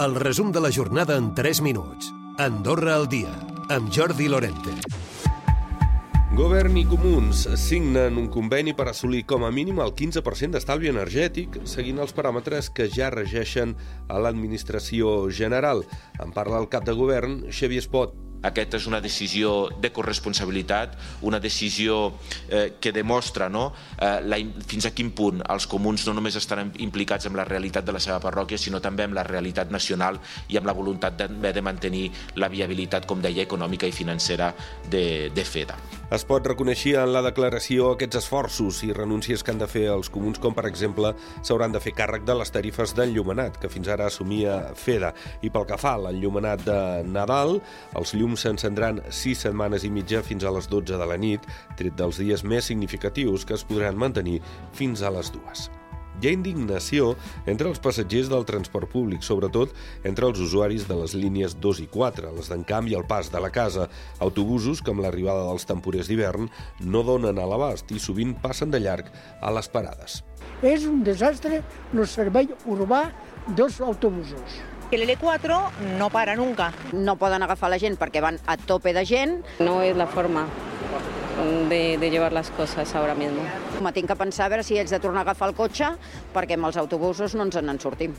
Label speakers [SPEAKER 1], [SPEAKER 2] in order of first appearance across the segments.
[SPEAKER 1] El resum de la jornada en 3 minuts. Andorra al dia, amb Jordi Lorente.
[SPEAKER 2] Govern i comuns signen un conveni per assolir com a mínim el 15% d'estalvi energètic, seguint els paràmetres que ja regeixen a l'administració general. En parla el cap de govern, Xavier Espot.
[SPEAKER 3] Aquesta és una decisió de corresponsabilitat, una decisió eh, que demostra no, eh, la, fins a quin punt els comuns no només estan implicats en la realitat de la seva parròquia, sinó també en la realitat nacional i amb la voluntat de, de mantenir la viabilitat, com deia, econòmica i financera de, de FEDA.
[SPEAKER 2] Es pot reconèixer en la declaració aquests esforços i renúncies que han de fer els comuns, com per exemple s'hauran de fer càrrec de les tarifes d'enllumenat, que fins ara assumia FEDA. I pel que fa a l'enllumenat de Nadal, els llums s'encendran 6 setmanes i mitja fins a les 12 de la nit, tret dels dies més significatius que es podran mantenir fins a les dues. Hi ha indignació entre els passatgers del transport públic, sobretot entre els usuaris de les línies 2 i 4, les d'encamp i el pas de la casa. Autobusos que amb l'arribada dels temporers d'hivern no donen a l'abast i sovint passen de llarg a les parades.
[SPEAKER 4] És un desastre el servei urbà dels autobusos.
[SPEAKER 5] El L4 no para nunca.
[SPEAKER 6] No poden agafar la gent perquè van a tope de gent.
[SPEAKER 7] No és la forma de, de llevar les coses ara mismo.
[SPEAKER 6] Me tinc que pensar a veure si ells de tornar a agafar el cotxe perquè amb els autobusos no ens en sortim.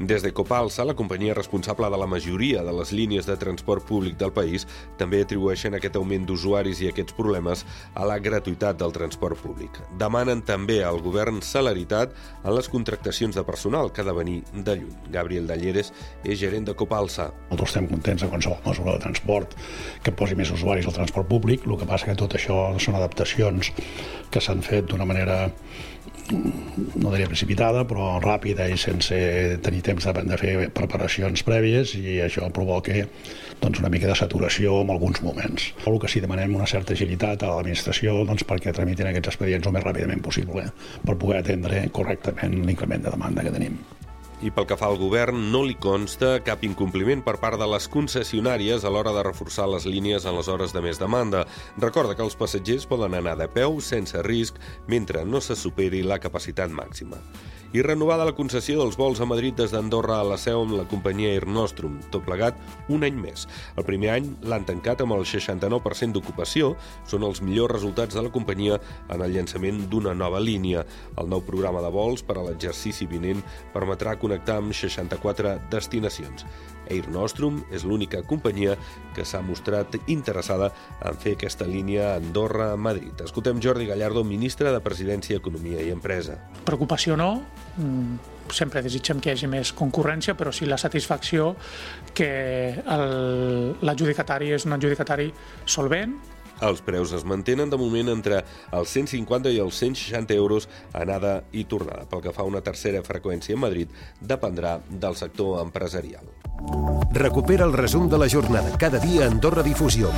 [SPEAKER 2] Des de Copalsa, la companyia responsable de la majoria de les línies de transport públic del país, també atribueixen aquest augment d'usuaris i aquests problemes a la gratuïtat del transport públic. Demanen també al govern celeritat en les contractacions de personal que ha de venir de lluny. Gabriel Dalleres és gerent de Copalsa.
[SPEAKER 8] Nosaltres estem contents de qualsevol mesura de transport que posi més usuaris al transport públic, el que passa que tot això són adaptacions que s'han fet d'una manera no diria precipitada, però ràpida i sense tenir temps de, de fer preparacions prèvies i això provoca doncs, una mica de saturació en alguns moments. El que sí demanem una certa agilitat a l'administració doncs, perquè tramitin aquests expedients el més ràpidament possible per poder atendre correctament l'increment de demanda que tenim.
[SPEAKER 2] I pel que fa al govern, no li consta cap incompliment per part de les concessionàries a l'hora de reforçar les línies en les hores de més demanda. Recorda que els passatgers poden anar de peu sense risc mentre no se superi la capacitat màxima i renovada la concessió dels vols a Madrid des d'Andorra a la seu amb la companyia Air Nostrum, tot plegat un any més. El primer any l'han tancat amb el 69% d'ocupació, són els millors resultats de la companyia en el llançament d'una nova línia. El nou programa de vols per a l'exercici vinent permetrà connectar amb 64 destinacions. Air Nostrum és l'única companyia que s'ha mostrat interessada en fer aquesta línia Andorra-Madrid. Escoltem Jordi Gallardo, ministre de Presidència, Economia i Empresa.
[SPEAKER 9] Preocupació no, mm, sempre desitgem que hi hagi més concurrència, però sí la satisfacció que l'adjudicatari és un adjudicatari solvent,
[SPEAKER 2] els preus es mantenen de moment entre els 150 i els 160 euros anada i tornada. Pel que fa a una tercera freqüència a Madrid, dependrà del sector empresarial.
[SPEAKER 1] Recupera el resum de la jornada cada dia a Andorra Difusió.